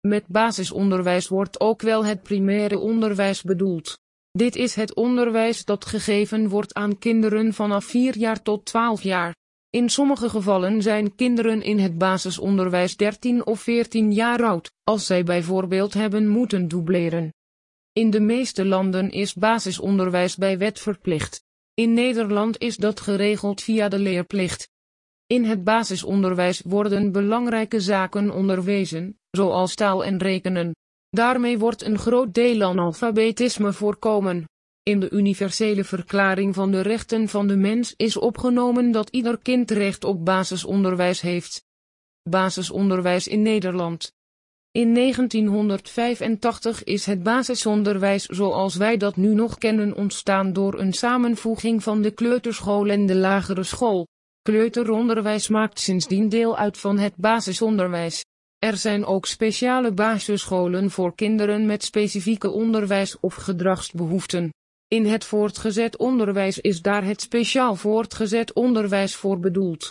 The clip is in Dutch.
Met basisonderwijs wordt ook wel het primaire onderwijs bedoeld. Dit is het onderwijs dat gegeven wordt aan kinderen vanaf 4 jaar tot 12 jaar. In sommige gevallen zijn kinderen in het basisonderwijs 13 of 14 jaar oud, als zij bijvoorbeeld hebben moeten dubleren. In de meeste landen is basisonderwijs bij wet verplicht. In Nederland is dat geregeld via de leerplicht. In het basisonderwijs worden belangrijke zaken onderwezen, zoals taal en rekenen. Daarmee wordt een groot deel analfabetisme voorkomen. In de universele verklaring van de rechten van de mens is opgenomen dat ieder kind recht op basisonderwijs heeft. Basisonderwijs in Nederland. In 1985 is het basisonderwijs zoals wij dat nu nog kennen ontstaan door een samenvoeging van de kleuterschool en de lagere school. Kleuteronderwijs maakt sindsdien deel uit van het basisonderwijs. Er zijn ook speciale basisscholen voor kinderen met specifieke onderwijs- of gedragsbehoeften. In het voortgezet onderwijs is daar het speciaal voortgezet onderwijs voor bedoeld.